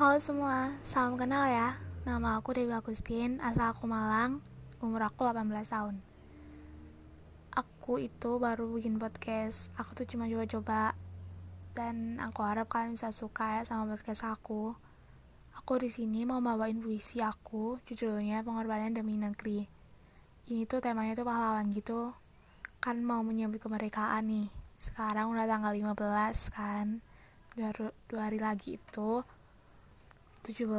Halo semua, salam kenal ya. Nama aku Dewi Agustin, asal aku Malang, umur aku 18 tahun. Aku itu baru bikin podcast. Aku tuh cuma coba-coba dan aku harap kalian bisa suka ya sama podcast aku. Aku di sini mau bawain puisi aku, judulnya Pengorbanan Demi Negeri. Ini tuh temanya tuh pahlawan gitu. Kan mau menyambut kemerdekaan nih. Sekarang udah tanggal 15 kan. Dua, dua hari lagi itu 17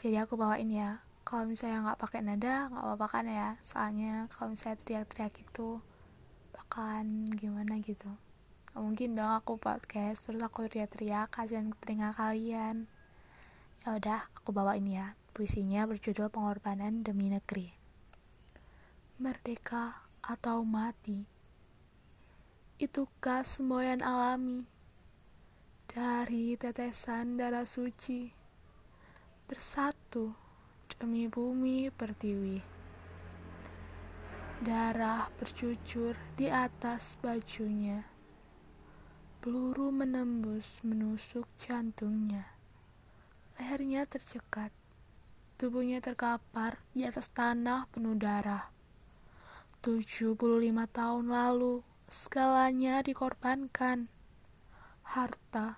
jadi aku bawain ya. Kalau misalnya nggak pakai nada nggak apa-apa kan ya. Soalnya kalau misalnya teriak-teriak itu bakalan gimana gitu. Mungkin dong aku podcast terus aku teriak-teriak kasihan telinga kalian. Ya udah aku bawain ya. Puisinya berjudul pengorbanan demi negeri. Merdeka atau mati? Itukah semboyan alami dari tetesan darah suci bersatu demi bumi pertiwi. Darah bercucur di atas bajunya peluru menembus menusuk jantungnya. Lehernya tercekat tubuhnya terkapar di atas tanah penuh darah. 75 tahun lalu segalanya dikorbankan harta,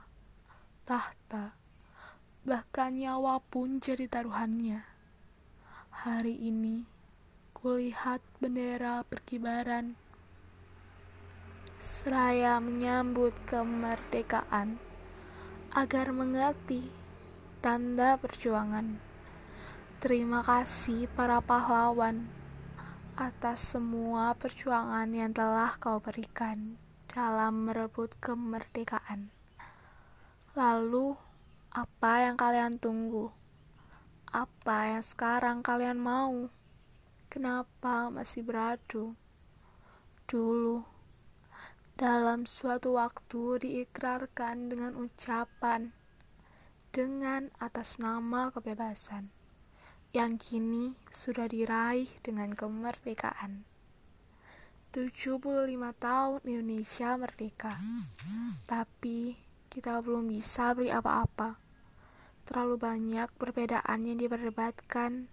tahta, bahkan nyawa pun jadi taruhannya. Hari ini, kulihat bendera berkibaran, seraya menyambut kemerdekaan, agar mengerti tanda perjuangan. Terima kasih para pahlawan atas semua perjuangan yang telah kau berikan dalam merebut kemerdekaan. Lalu, apa yang kalian tunggu? Apa yang sekarang kalian mau? Kenapa masih beradu? Dulu, dalam suatu waktu diikrarkan dengan ucapan dengan atas nama kebebasan yang kini sudah diraih dengan kemerdekaan. 75 tahun Indonesia merdeka. Tapi kita belum bisa beri apa-apa. Terlalu banyak perbedaan yang diperdebatkan.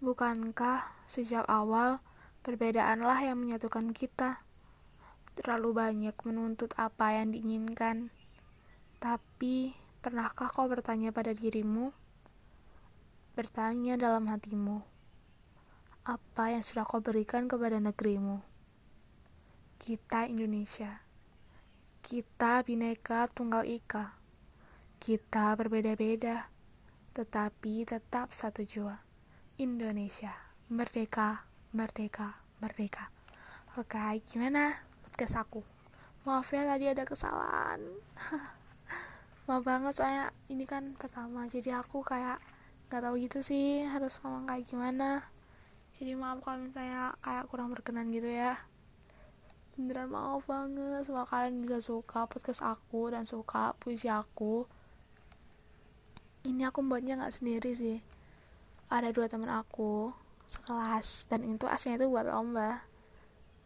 Bukankah sejak awal perbedaanlah yang menyatukan kita? Terlalu banyak menuntut apa yang diinginkan. Tapi, pernahkah kau bertanya pada dirimu? Bertanya dalam hatimu, apa yang sudah kau berikan kepada negerimu? Kita Indonesia. Kita bineka tunggal ika. Kita berbeda-beda, tetapi tetap satu jua. Indonesia, merdeka, merdeka, merdeka. Oke, gimana podcast aku? Maaf ya tadi ada kesalahan. Maaf banget soalnya ini kan pertama, jadi aku kayak nggak tahu gitu sih harus ngomong kayak gimana. Jadi maaf kalau misalnya kayak kurang berkenan gitu ya beneran maaf banget semoga kalian bisa suka podcast aku dan suka puisi aku. Ini aku buatnya nggak sendiri sih. Ada dua teman aku sekelas dan itu aslinya itu buat lomba.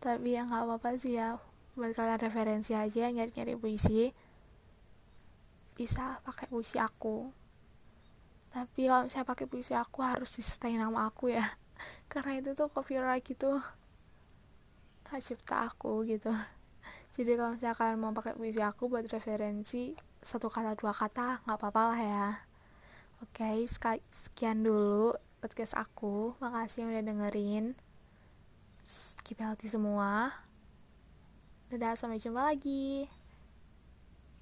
Tapi ya nggak apa-apa sih ya buat kalian referensi aja nyari-nyari puisi bisa pakai puisi aku. Tapi kalau misalnya pakai puisi aku harus di stay nama aku ya. Karena itu tuh copyright gitu hak cipta aku gitu. Jadi kalau misalnya kalian mau pakai puisi aku buat referensi satu kata dua kata nggak apa-apa lah ya. Oke sekian dulu podcast aku. Makasih yang udah dengerin. Keep healthy semua. Dadah sampai jumpa lagi